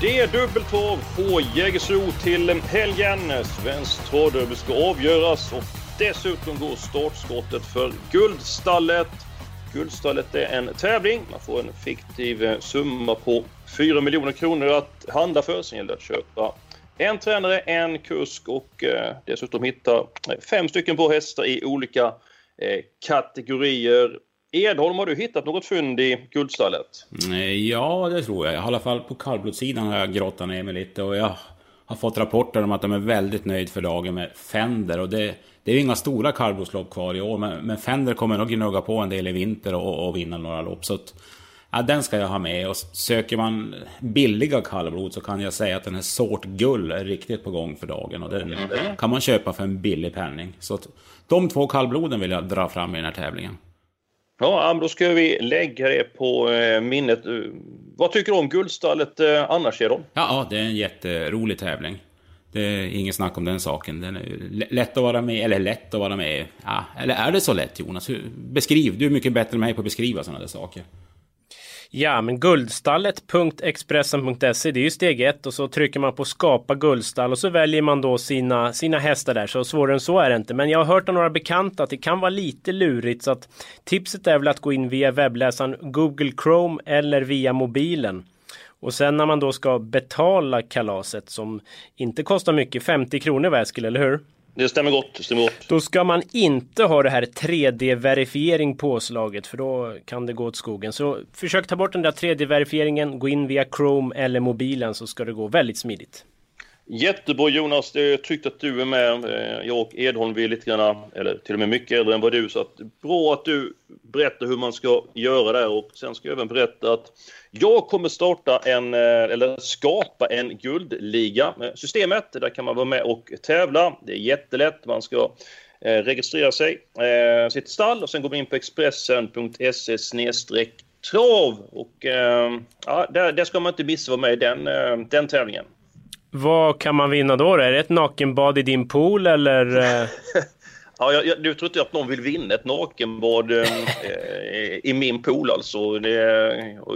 Det är dubbeltrav på Jägersro till helgen. Svenskt travderby ska avgöras och dessutom går startskottet för Guldstallet. Guldstallet är en tävling. Man får en fiktiv eh, summa på 4 miljoner kronor att handla för. Sen gäller det att köpa en tränare, en kusk och eh, dessutom hitta eh, fem stycken bra hästar i olika kategorier. Edholm, har du hittat något fynd i Guldstallet? Ja, det tror jag. I alla fall på kallblodssidan har jag grottat ner mig lite och jag har fått rapporter om att de är väldigt nöjd för dagen med Fender och det, det är ju inga stora kallblodslopp kvar i år men, men Fender kommer nog gnugga på en del i vinter och, och vinna några lopp så att, ja, den ska jag ha med och söker man billiga kallblod så kan jag säga att den här Sort Gull är riktigt på gång för dagen och den kan man köpa för en billig penning. Så att, de två kallbloden vill jag dra fram i den här tävlingen. Ja, då ska vi lägga det på eh, minnet. Eh, vad tycker du om Guldstallet eh, annars, Jeron? Ja, ja, det är en jätterolig tävling. Det är ingen snack om den saken. Den är lätt att vara med, eller lätt att vara med. Ja, eller är det så lätt Jonas? Beskriv, du är mycket bättre än mig på att beskriva sådana där saker. Ja, men guldstallet.expressen.se det är ju steg ett och så trycker man på skapa guldstall och så väljer man då sina, sina hästar där. Så svårare än så är det inte. Men jag har hört av några bekanta att det kan vara lite lurigt så att tipset är väl att gå in via webbläsaren Google Chrome eller via mobilen. Och sen när man då ska betala kalaset som inte kostar mycket, 50 kronor var Eskil, eller hur? Det stämmer gott. Det stämmer gott. Då ska man inte ha det här 3D-verifiering påslaget för då kan det gå åt skogen. Så försök ta bort den där 3D-verifieringen, gå in via Chrome eller mobilen så ska det gå väldigt smidigt. Jättebra Jonas, det är tryggt att du är med. Eh, jag och Edholm vi är lite grann, eller till och med mycket äldre än vad du, så att bra att du berättar hur man ska göra där och sen ska jag även berätta att jag kommer starta en, eh, eller skapa en guldliga. med Systemet, där kan man vara med och tävla. Det är jättelätt, man ska registrera sig, sitt stall och sen går man in på expressen.se snedstreck trav och ja, där, där ska man inte missa att vara med i den, den tävlingen. Vad kan man vinna då? Är det ett nakenbad i din pool eller? eh, Ja, jag, jag, tror inte att någon vill vinna ett nakenbad eh, eh, i min pool alltså. Det,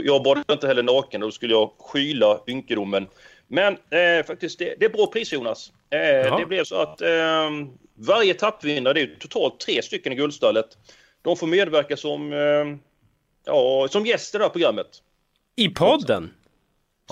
jag badar inte heller naken, då skulle jag skyla ynkedomen. Men eh, faktiskt, det, det är bra pris Jonas. Eh, det blev så att eh, varje etappvinnare, det är totalt tre stycken i Guldstallet, de får medverka som, eh, ja, som gäster i det här programmet. I podden?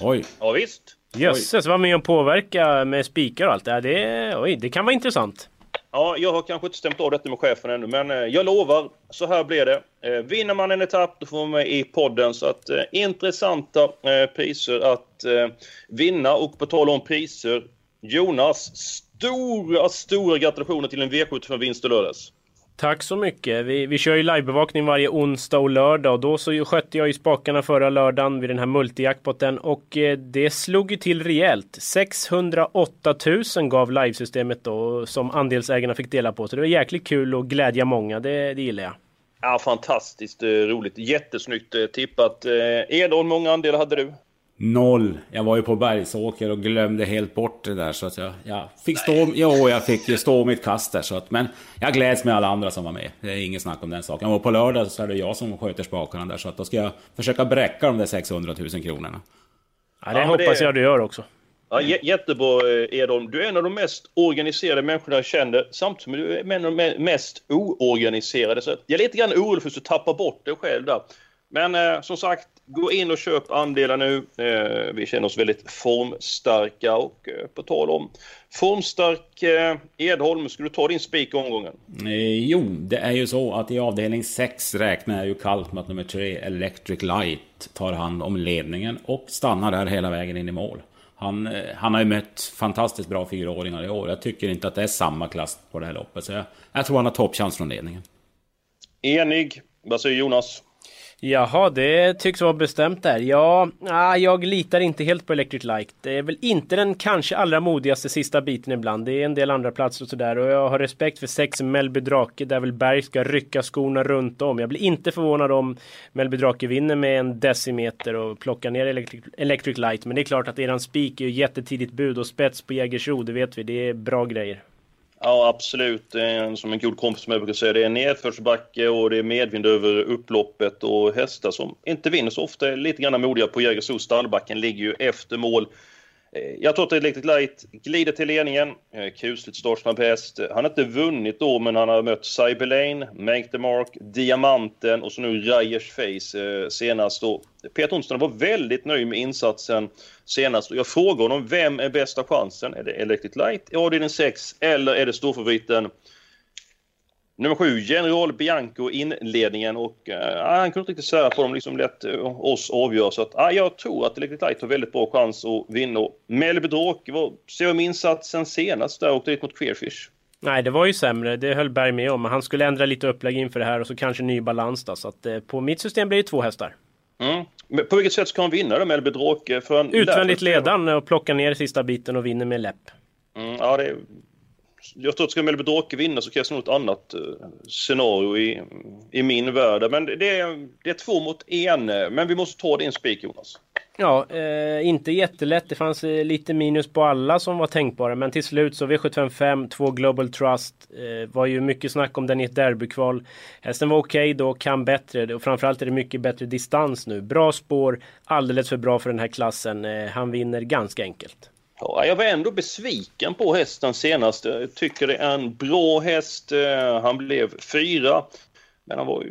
Oj, Ja, visst. Jösses, var med och påverka med spikar och allt det här. Det, oj, det kan vara intressant. Ja, jag har kanske inte stämt av detta med chefen ännu, men eh, jag lovar, så här blir det. Eh, vinner man en etapp, då får man med i podden. Så att eh, intressanta eh, priser att eh, vinna. Och på tal om priser, Jonas, stora, stora gratulationer till en V75-vinst i lördags. Tack så mycket. Vi, vi kör ju livebevakning varje onsdag och lördag och då så skötte jag ju spakarna förra lördagen vid den här multijackpotten och eh, det slog ju till rejält. 608 000 gav livesystemet då som andelsägarna fick dela på. Så det var jäkligt kul och glädja många. Det, det gillar jag. Ja, fantastiskt eh, roligt. Jättesnyggt eh, tippat. Eh, Edholm, många andelar hade du? Noll. Jag var ju på Bergsåker och glömde helt bort det där så att jag, jag fick stå... Jo, jag fick ju stå mitt kast där så att... Men jag gläds med alla andra som var med. Det är inget snack om den saken. Och på lördag så är det jag som sköter spakarna där så att då ska jag försöka bräcka de där 600 000 kronorna. Ja, det men hoppas det- jag du gör också. Ja, jä- jättebra Edholm. Du är en av de mest organiserade människorna jag känner samtidigt som du är en av de mest oorganiserade. Så jag är lite grann orolig för att du tappar bort dig själv där. Men eh, som sagt, gå in och köp andelar nu. Eh, vi känner oss väldigt formstarka och eh, på tal om formstark eh, Edholm, ska du ta din spik omgången? Eh, jo, det är ju så att i avdelning 6 räknar jag ju kallt med att nummer 3, Electric Light, tar hand om ledningen och stannar där hela vägen in i mål. Han, eh, han har ju mött fantastiskt bra fyraåringar i år. Jag tycker inte att det är samma klass på det här loppet. Så jag, jag tror han har toppchans från ledningen. Enig. Vad säger Jonas? Jaha, det tycks vara bestämt där. Ja, ah, jag litar inte helt på Electric Light. Det är väl inte den kanske allra modigaste sista biten ibland. Det är en del andra platser och sådär. Och jag har respekt för sex Melby Drake där väl Berg ska rycka skorna runt om. Jag blir inte förvånad om Melby Drake vinner med en decimeter och plockar ner Electric, Electric Light. Men det är klart att eran spik är ju jättetidigt bud och spets på Jägersro, det vet vi. Det är bra grejer. Ja, absolut. Som en god kompis med brukar säga, det är nedförsbacke och det är medvind över upploppet och hästar som inte vinner så ofta är lite grann modiga på Jägersro. Stallbacken ligger ju efter mål. Eh, jag tror att Electric Light glider till ledningen. Eh, kusligt startsnabb häst. Han har inte vunnit då, men han har mött Cyberlane, Make the Mark, Diamanten och så nu Rajers Face eh, senast. Och Peter Onsson var väldigt nöjd med insatsen senast. Och jag frågar honom, vem är bästa chansen? Är det Electric Light i avdelning 6 eller är det storfavoriten Nummer sju, General Bianco inledningen och uh, han kunde inte riktigt säga på dem, liksom lät uh, oss avgöra. Så att, uh, jag tror att Electric Light har väldigt bra chans att vinna. Melby Dråke, om insatsen senast där och åkte dit mot Queerfish? Nej, det var ju sämre. Det höll Berg med om. Men han skulle ändra lite upplägg inför det här och så kanske ny balans då. Så att uh, på mitt system blir det två hästar. Mm. Men på vilket sätt ska han vinna då, Melby Dråke? Utvändigt ledan och plocka ner sista biten och vinner med läpp. Mm, ja, det jag tror att ska Melby Dråke vinna så krävs nog ett annat eh, scenario i, i min värld. Men det är, det är två mot en. Eh, men vi måste ta din spik Jonas. Ja, eh, inte jättelätt. Det fanns eh, lite minus på alla som var tänkbara. Men till slut så V755, två Global Trust. Eh, var ju mycket snack om den i ett derbykval. Hästen var okej okay då, kan bättre. Och framförallt är det mycket bättre distans nu. Bra spår, alldeles för bra för den här klassen. Eh, han vinner ganska enkelt. Ja, jag var ändå besviken på hästen senast. Jag tycker det är en bra häst. Eh, han blev fyra. Men han var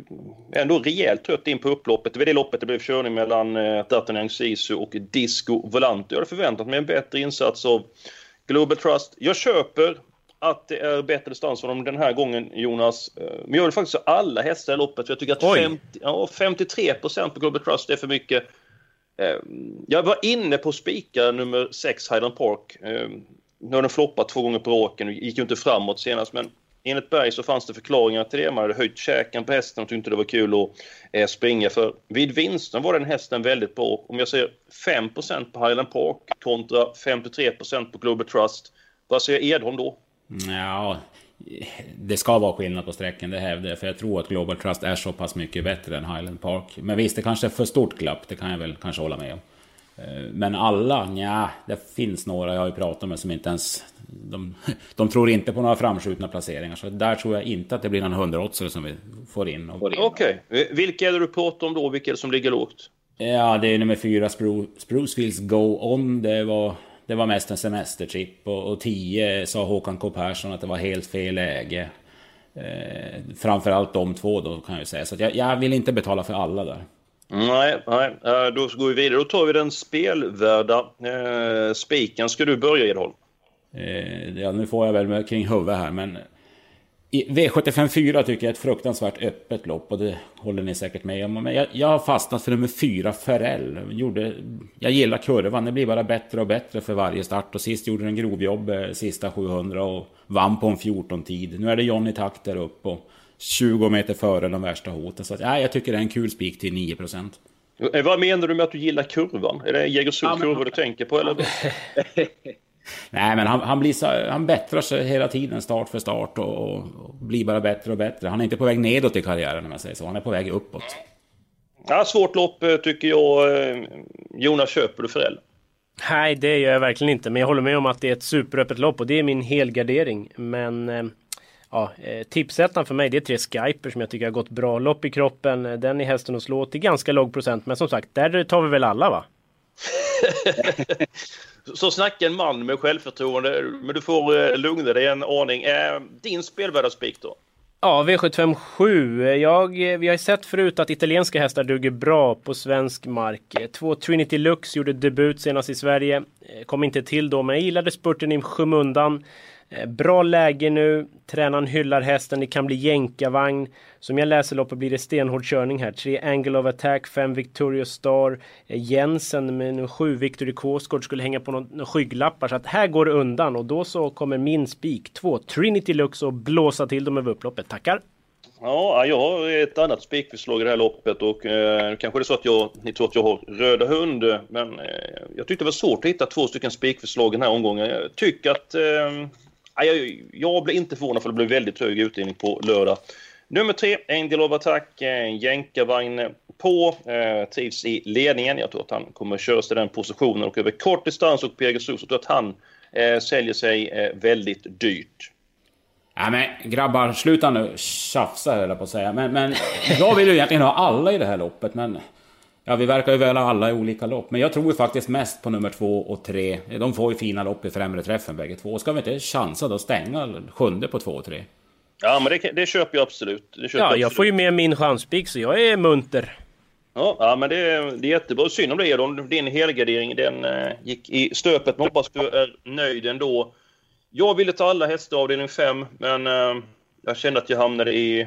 ändå rejält trött in på upploppet. Det var det loppet det blev körning mellan eh, D'Artagnan Sisu och Disco Volante. Jag hade förväntat mig en bättre insats av Global Trust. Jag köper att det är bättre distans för dem den här gången, Jonas. Eh, men jag vill faktiskt ha alla hästar i loppet. Jag tycker att 50, ja, 53 på Global Trust är för mycket. Ehm, jag var inne på spika nummer 6 Highland Park. Ehm, nu har den floppat två gånger på raken och gick ju inte framåt senast men enligt Berg så fanns det förklaringar till det. Man hade höjt käken på hästen och tyckte det var kul att eh, springa för vid vinsten var den hästen väldigt bra. Om jag säger 5% på Highland Park kontra 53% på Global Trust. Vad säger Edholm då? Ja, det ska vara skillnad på sträckan, det hävdar jag. För jag tror att Global Trust är så pass mycket bättre än Highland Park. Men visst, det kanske är för stort glapp, det kan jag väl kanske hålla med om. Eh, men alla, ja, det finns några jag har ju pratat med som inte ens... De, de tror inte på några framskjutna placeringar. Så där tror jag inte att det blir någon hundraåtsare som vi får in. Okej, okay. vilka är det du pratar om då? Vilka är det som ligger lågt? Ja, det är nummer fyra, Sprucefields Go On. Det var det var mest en semestertrip och, 10 sa Håkan K Persson att det var helt fel läge. Eh, framförallt de två då kan jag säga. Så jag, jag, vill inte betala för alla där. Nej, nej, då går vi vidare. Då tar vi den spelvärda eh, spiken. Ska du börja Edholm? Eh, ja, nu får jag väl kring huvudet här, men V75 4 tycker jag är ett fruktansvärt öppet lopp och det håller ni säkert med om. Men jag, jag har fastnat för nummer 4, Ferrell. Gjorde, jag gillar kurvan, det blir bara bättre och bättre för varje start. Och sist gjorde den grovjobb eh, sista 700 och vann på en 14-tid. Nu är det Johnny Takt där uppe och 20 meter före de värsta hoten. Så att, ja, jag tycker det är en kul spik till 9 eh, Vad menar du med att du gillar kurvan? Är det Jägersros ja, kurva du tänker på eller? Nej, men han, han, blir så, han bättrar sig hela tiden, start för start och, och, blir bara bättre och bättre. Han är inte på väg nedåt i karriären om jag säger så, han är på väg uppåt. Ja, svårt lopp eh, tycker jag. Eh, Jonas, köper du Frell? Nej, det gör jag verkligen inte. Men jag håller med om att det är ett superöppet lopp och det är min helgardering. Men eh, ja, tipsettan för mig det är tre Skyper som jag tycker har gått bra. Lopp i kroppen, den är hästen att slå till ganska låg procent. Men som sagt, där tar vi väl alla va? Så snacka en man med självförtroende. Men du får eh, lugna dig en aning. Eh, din spelvärdaspik då? Ja, V757. Jag, eh, vi har ju sett förut att italienska hästar duger bra på svensk mark. Två Trinity Lux gjorde debut senast i Sverige. Kom inte till då, men jag gillade spurten i skymundan. Eh, bra läge nu. Tränaren hyllar hästen. Det kan bli jänkarvagn. Som jag läser loppet blir det stenhård körning här. Tre Angle of Attack, fem Victorious Star. Eh, Jensen med sju Victory Kåsgård skulle hänga på några skygglappar. Så att här går det undan och då så kommer min spik. Två Trinity Lux och blåsa till dem över upploppet. Tackar! Ja, jag har ett annat spikförslag i det här loppet och eh, kanske det är så att jag, ni tror att jag har röda hund, men eh, jag tyckte det var svårt att hitta två stycken spikförslag den här omgången. Jag tycker att... Eh, jag, jag blir inte förvånad för det blir väldigt hög utdelning på lördag. Nummer tre, Angel of Attack, en jänkarvagn på, eh, trivs i ledningen. Jag tror att han kommer att köra sig den positionen och över kort distans och Pegasus, jag tror att han eh, säljer sig eh, väldigt dyrt. Ja, men grabbar, sluta nu tjafsa höll jag på att säga. Men, men jag vill ju egentligen ha alla i det här loppet, men... Ja, vi verkar ju väl ha alla i olika lopp. Men jag tror ju faktiskt mest på nummer två och tre. De får ju fina lopp i främre träffen bägge två. Ska vi inte chansa då stänga sjunde på två och tre? Ja, men det, det köper jag absolut. Det köper Ja, absolut. jag får ju med min chanspik så jag är munter. Ja, ja men det, är- det är jättebra. Synd om det, Edon. Din helgardering den eh, gick i stöpet. Men hoppas du är nöjd ändå. Jag ville ta alla hästar avdelning 5, men eh, jag kände att jag hamnade i...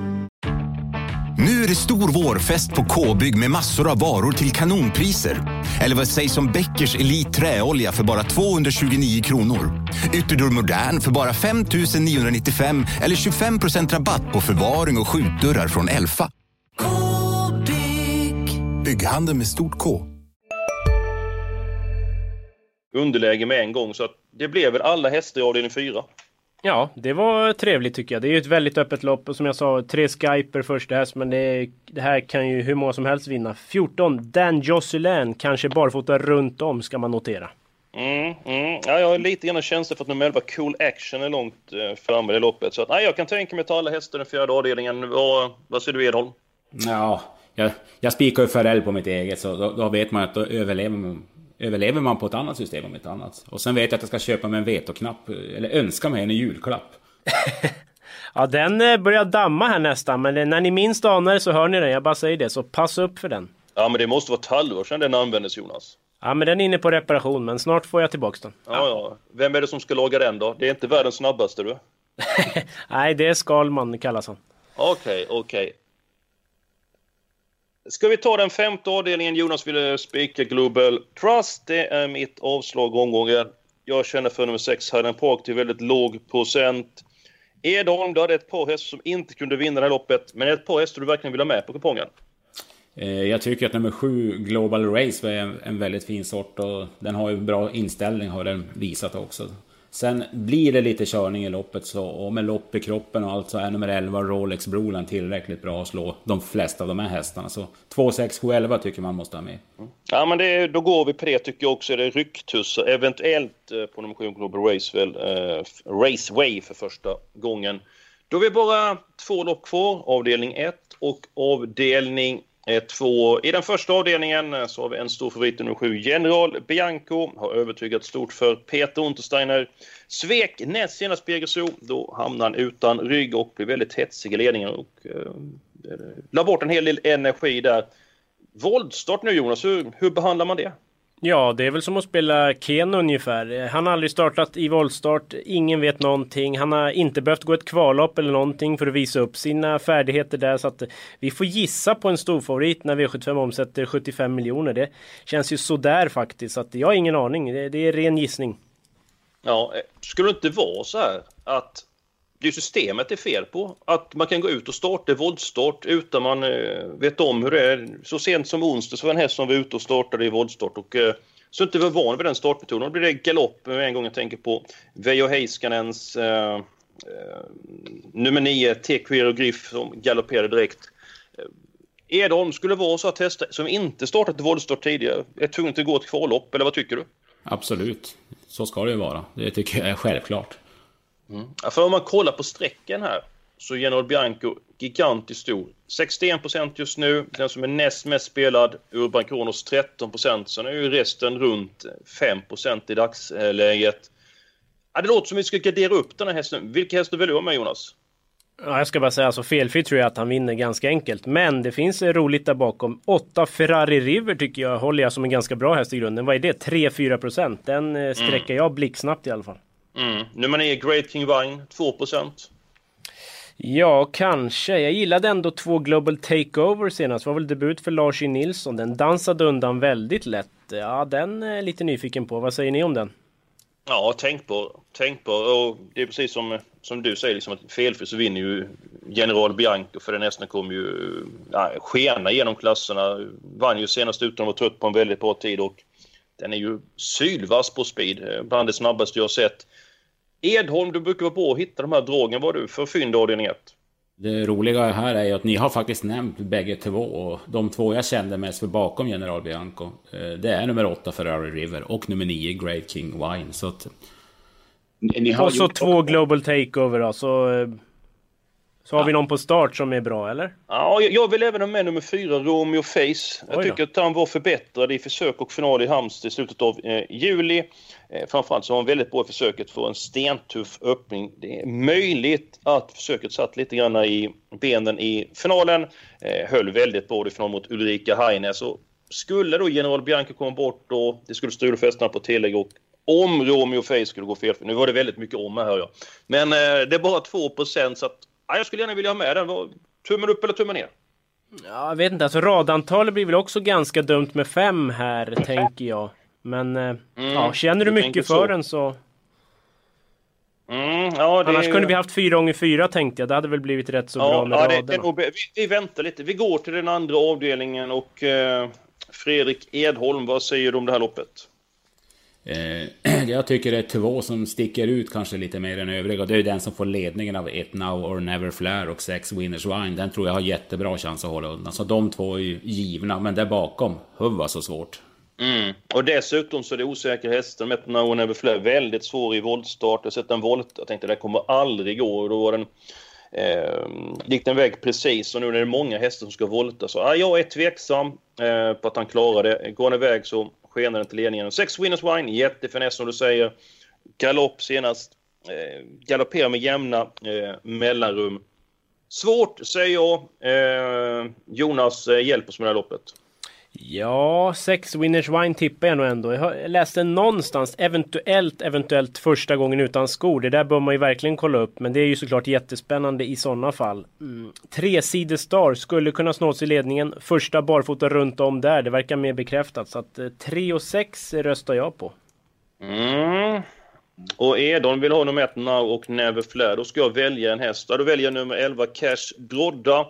Nu är det stor vårfest på K-bygg med massor av varor till kanonpriser. Eller vad sägs om Bäckers Elite Träolja för bara 229 kronor? Ytterdörr Modern för bara 5 995 eller 25% rabatt på förvaring och skjutdörrar från Elfa. K-bygg. Bygghandeln med stort K. underläge med en gång. Så att det blev väl alla hästar i avdelning 4. Ja, det var trevligt tycker jag. Det är ju ett väldigt öppet lopp och som jag sa, tre skyper första häst men det, det här kan ju hur många som helst vinna. 14, Dan Josselin, kanske barfota runt om ska man notera. Mm, mm. Ja, jag har lite grann känsla för att nummer 11 Cool Action är långt eh, framme i loppet. Så att, nej, jag kan tänka mig att ta alla hästar i den fjärde avdelningen. Vad, vad säger du Edholm? Ja, jag, jag spikar ju Farell på mitt eget så då, då vet man att då överlever man, överlever man på ett annat system om inte annat. Och sen vet jag att jag ska köpa mig en vetoknapp, eller önska mig en julklapp. Ja, den eh, börjar damma här nästan men när ni minst anar det så hör ni den. Jag bara säger det, så passa upp för den. Ja, men det måste vara ett halvår sedan den användes Jonas. Ja, men den är inne på reparation men snart får jag tillbaks den. Ja, ja. Vem är det som ska laga den då? Det är inte världens snabbaste du. Nej, det är Skalman kallas han. Okej, okej. Ska vi ta den femte avdelningen? Jonas ville spika Global Trust. Det är mitt avslag omgången. Jag känner för nummer 6, Hayden Park, till väldigt låg procent. Edholm, du hade ett par hästar som inte kunde vinna det här loppet, men ett par hästar du verkligen vill ha med på kupongen. Eh, jag tycker att nummer sju, Global Race, var en väldigt fin sort och den har ju bra inställning har den visat också. Sen blir det lite körning i loppet så, och med lopp i kroppen och allt så är nummer 11 Rolex Broland tillräckligt bra att slå de flesta av de här hästarna. Så 2, 6, 7, 11 tycker man måste ha med. Mm. Ja, men det, då går vi på det tycker jag också. Är det rycktussar, eventuellt eh, på nummer 7 Global Racewell, eh, Raceway för första gången. Då har vi bara två lopp kvar, avdelning 1 och avdelning Eh, två. I den första avdelningen eh, så har vi en stor favorit, nummer 7 General Bianco. Har övertygat stort för Peter Untersteiner. Svek näst senast på Då hamnade han utan rygg och blev väldigt hetsig i ledningen och eh, eh, la bort en hel del energi där. Våldstart nu Jonas, hur, hur behandlar man det? Ja, det är väl som att spela Ken ungefär. Han har aldrig startat i voltstart, ingen vet någonting. Han har inte behövt gå ett kvallopp eller någonting för att visa upp sina färdigheter där. Så att vi får gissa på en storfavorit när V75 omsätter 75 miljoner. Det känns ju sådär faktiskt. Så att jag har ingen aning. Det, det är ren gissning. Ja, eh, skulle det inte vara så här att det är systemet det är fel på? Att man kan gå ut och starta voltstart utan man eh, vet om hur det är. Så sent som onsdag så var en häst som var ute och startade i voltstart och eh, så inte var van vid den startmetoden. Då blir det galopp med en gång jag tänker på Veijo Heiskanens eh, eh, nummer 9, TQ och Griff som galopperade direkt. Eh, Edholm, skulle det vara så att hästar som inte startat i voltstart tidigare är tvungna att gå ett kvallopp, eller vad tycker du? Absolut, så ska det ju vara. Det tycker jag är självklart. Ja, för om man kollar på strecken här så är General Bianco gigantiskt stor. 61% just nu. Den som är näst mest spelad, Urban Kronos 13%. Sen är ju resten runt 5% i dagsläget. Ja, det låter som vi ska gardera upp den här hästen. Vilka hästar vill du ha med Jonas? Ja, jag ska bara säga alltså felfritt tror jag att han vinner ganska enkelt. Men det finns eh, roligt där bakom. 8 Ferrari River tycker jag håller jag som en ganska bra häst i grunden. Vad är det? 3-4%? Den eh, sträcker jag blixtsnabbt i alla fall. Mm. Nummer 9, Great King Vine, 2%. Ja, kanske. Jag gillade ändå två Global Takeover senast. Det var väl debut för Lars E. Nilsson. Den dansade undan väldigt lätt. Ja, den är lite nyfiken på. Vad säger ni om den? Ja, tänkbar. tänkbar. Och det är precis som, som du säger, liksom att felfri så vinner ju General Bianco för den hästen kommer ju ja, skena genom klasserna. Vann ju senast utan att vara trött på en väldigt bra tid och den är ju sylvass på speed. Bland det snabbaste jag har sett. Edholm, du brukar vara på att hitta de här dragen. Vad har du för fynd avdelning 1? Det roliga här är ju att ni har faktiskt nämnt bägge två. Och de två jag kände mest för bakom General Bianco. eh, Det är nummer 8 Ferrari River och nummer 9 Great King Wine. Så att... Ni, ni har Och så gjort- två Global Takeover då. Så, eh, så har vi någon på start som är bra, eller? Ja, jag- vill även ha med nummer 4, Romeo Face. Jag Oj tycker att han var förbättrad i försök och final i Halmstad i slutet av eh, juli. Eh, framförallt så var han väldigt bra i försöket för en stentuff öppning. Det är möjligt att försöket satt lite grann i benen i finalen. Eh, höll väldigt bra i final mot Ulrika Heines. Och skulle då General Bianca komma bort och det skulle hästarna på tillägg och om Romeo Face skulle gå fel. Nu var det väldigt mycket om här hör jag. Men eh, det är bara 2 så att ja, jag skulle gärna vilja ha med den. Tummen upp eller tummen ner? Ja, jag vet inte, alltså radantalet blir väl också ganska dumt med fem här, tänker jag. Men eh, ja, känner du mycket så. för den så... Mm, ja, det, Annars kunde vi haft fyra gånger fyra tänkte jag. Det hade väl blivit rätt så bra ja, med ja, det, det nog, vi, vi väntar lite. Vi går till den andra avdelningen och eh, Fredrik Edholm, vad säger du om det här loppet? Eh, jag tycker det är två som sticker ut kanske lite mer än övriga. Det är den som får ledningen av It Now or Never Flare och Sex Winners Wine. Den tror jag har jättebra chans att hålla undan. Så de två är ju givna, men där bakom, huv var så svårt. Mm. Och dessutom så är det osäkra hästen med Now or Never Flare. Väldigt svår i voltstart. Jag har sett en volt. Jag tänkte det kommer aldrig gå. Och då var den eh, gick den väg precis. Och nu är det många hästar som ska volta. Så ah, jag är tveksam eh, på att han klarar det. Går han iväg så skenar den till ledningen. Sex Winners Wine, jättefiness som du säger. Galopp senast. Eh, galopperar med jämna eh, mellanrum. Svårt, säger jag. Eh, Jonas, eh, hjälp oss med det här loppet. Ja, sex winners wine tippar jag nog ändå. Jag läste någonstans, eventuellt, eventuellt första gången utan skor. Det där bör man ju verkligen kolla upp, men det är ju såklart jättespännande i sådana fall. Mm. Tresidig Star skulle kunna snås i ledningen. Första barfota runt om där, det verkar mer bekräftat. Så att eh, 3 och 6 röstar jag på. Mm. Och Edon vill ha nummer ett Now och Never flair. Då ska jag välja en häst. Då väljer jag nummer 11 Cash Brodda.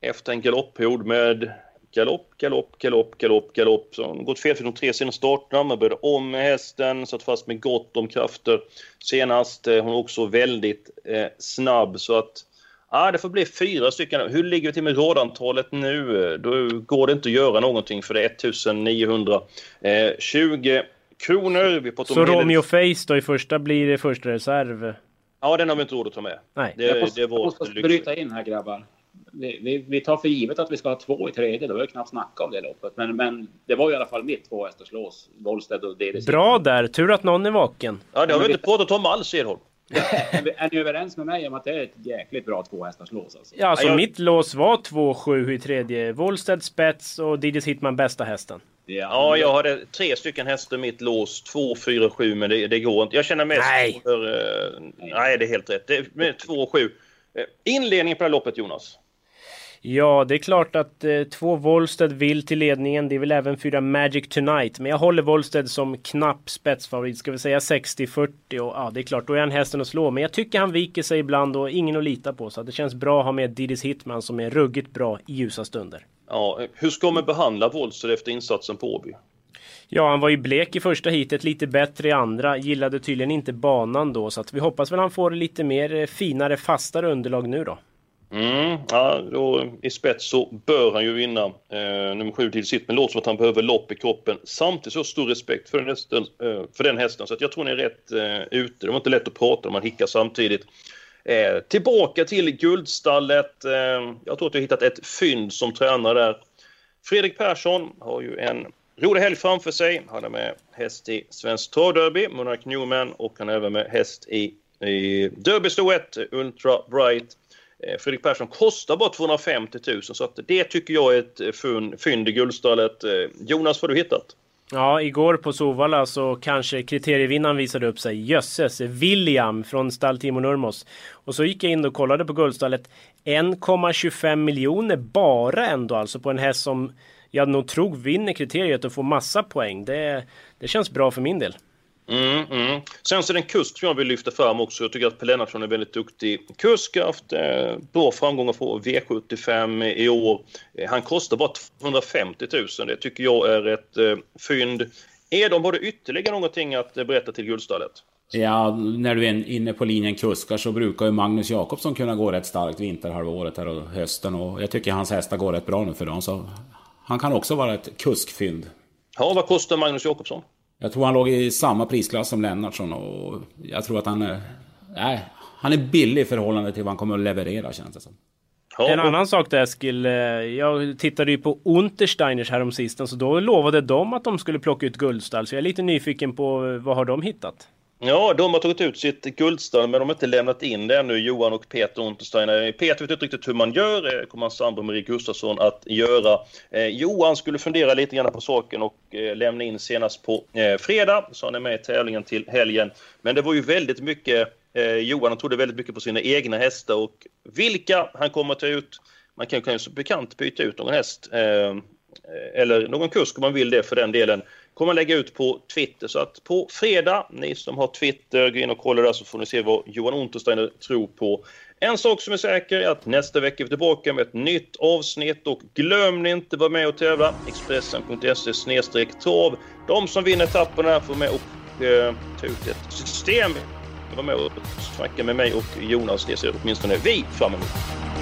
Efter en galopphord med galopp, galopp, galopp, galopp, galopp. Så gått fel för de tre senaste starterna. Man började om med hästen, satt fast med gott om krafter senast. Eh, Hon är också väldigt eh, snabb så att Ja, det får bli fyra stycken. Hur ligger vi till med radantalet nu? Då går det inte att göra någonting för det är 1920 kronor. Vi Så Romeo Face då i första blir det första reserv? Ja, den har vi inte råd att ta med. Nej. Det, jag måste, det var jag måste bryta in här grabbar. Vi, vi, vi tar för givet att vi ska ha två i tredje. Då har vi knappt snackat om det loppet. Men, men det var i alla fall mitt två hästars lås. Wollsted och DDC. Bra där, tur att någon är vaken. Ja, det har vi inte pratat om alls, Edholm. Är, ni överens med mig om att det är ett jäkligt bra två hästars lås? Alltså? Ja, så Ja, jag- mitt lås var 2-7 i tredje. Wollsted spets och Didis Hitman bästa hästen. Ja, jag hade tre stycken hästar i mitt lås. Två, fyra, sju, men det, det går inte. Jag känner mest Nej. för... eh, nej, det är helt rätt. Det är med två, sju. Eh, inledningen på det här loppet, Jonas. Ja, det är klart att eh, två Wollsted vill till ledningen. Det väl även fyra Magic Tonight. Men jag håller Wollsted som knapp spetsfavorit. Ska vi säga 60-40 och ja, det är klart, då är han hästen att slå. Men jag tycker han viker sig ibland och ingen att lita på. Så det känns bra att ha med Didis Hitman som är ruggigt bra i ljusa stunder. Ja, hur ska man behandla Wollster efter insatsen på Åby? Ja, han var ju blek i första heatet, lite bättre i andra. Gillade tydligen inte banan då, så att vi hoppas väl han får lite mer eh, finare, fastare underlag nu då. Mm, ja, då, I spets så bör han ju vinna eh, nummer sju till sitt, men låter som att han behöver lopp i kroppen. Samtidigt så har jag stor respekt för den hästen, eh, för den hästen så att jag tror ni är rätt eh, ute. Det var inte lätt att prata när man hickar samtidigt. Eh, tillbaka till Guldstallet. Eh, jag tror att jag har hittat ett fynd som tränare där. Fredrik Persson har ju en rolig helg framför sig. Han är med häst i Svensk Travderby, Monarch Newman, och han är även med häst i, i Derbystoet, Ultra Bright. Eh, Fredrik Persson kostar bara 250 000 så att det tycker jag är ett eh, fynd i Guldstallet. Eh, Jonas, vad har du hittat? Ja, igår på Sovalla så kanske kriterievinnaren visade upp sig. Jösses, William från stall Timo Nurmos. Och så gick jag in och kollade på guldstallet. 1,25 miljoner bara ändå alltså på en häst som jag nog tror vinner kriteriet och får massa poäng. Det, det känns bra för min del. Mm, mm. Sen så är det en kusk som jag vill lyfta fram också. Jag tycker att Per Lennartsson är väldigt duktig kusk. Har haft eh, bra framgångar på V75 i år. Eh, han kostar bara 250 000. Det tycker jag är ett eh, fynd. Är de både ytterligare någonting att berätta till Guldstallet? Ja, när du är inne på linjen kuskar så brukar ju Magnus Jakobsson kunna gå rätt starkt vinterhalvåret här och hösten. Och jag tycker hans hästar går rätt bra nu för dem. Så han kan också vara ett kuskfynd. Ja, vad kostar Magnus Jakobsson? Jag tror han låg i samma prisklass som Lennartsson och jag tror att han är... Nej, han är billig i förhållande till vad han kommer att leverera känns det som. En annan sak där Eskil, eh, jag tittade ju på Untersteiners häromsistens så då lovade de att de skulle plocka ut guldstall. Så jag är lite nyfiken på eh, vad har de hittat? Ja, de har tagit ut sitt guldstöd, men de har inte lämnat in det ännu, Johan och Peter Untersteiner. Eh, Peter vet inte riktigt hur man gör, det kommer hans sambo Marie Gustafsson att göra. Eh, Johan skulle fundera lite grann på saken och eh, lämna in senast på eh, fredag, så han är med i tävlingen till helgen. Men det var ju väldigt mycket, eh, Johan trodde väldigt mycket på sina egna hästar och vilka han kommer att ta ut. Man kan ju som bekant byta ut någon häst, eh, eh eller någon kusk om man vill det för den delen kommer lägga ut på Twitter. Så att på fredag, ni som har Twitter, gå in och kolla där så får ni se vad Johan Untersteiner tror på. En sak som är säker är att nästa vecka är vi tillbaka med ett nytt avsnitt och glöm inte vara med och tävla. Expressen.se snedstreck trav. De som vinner etapperna får med och eh, ta ut ett system. Var med och snacka med mig och Jonas. Det ser åtminstone vi fram emot.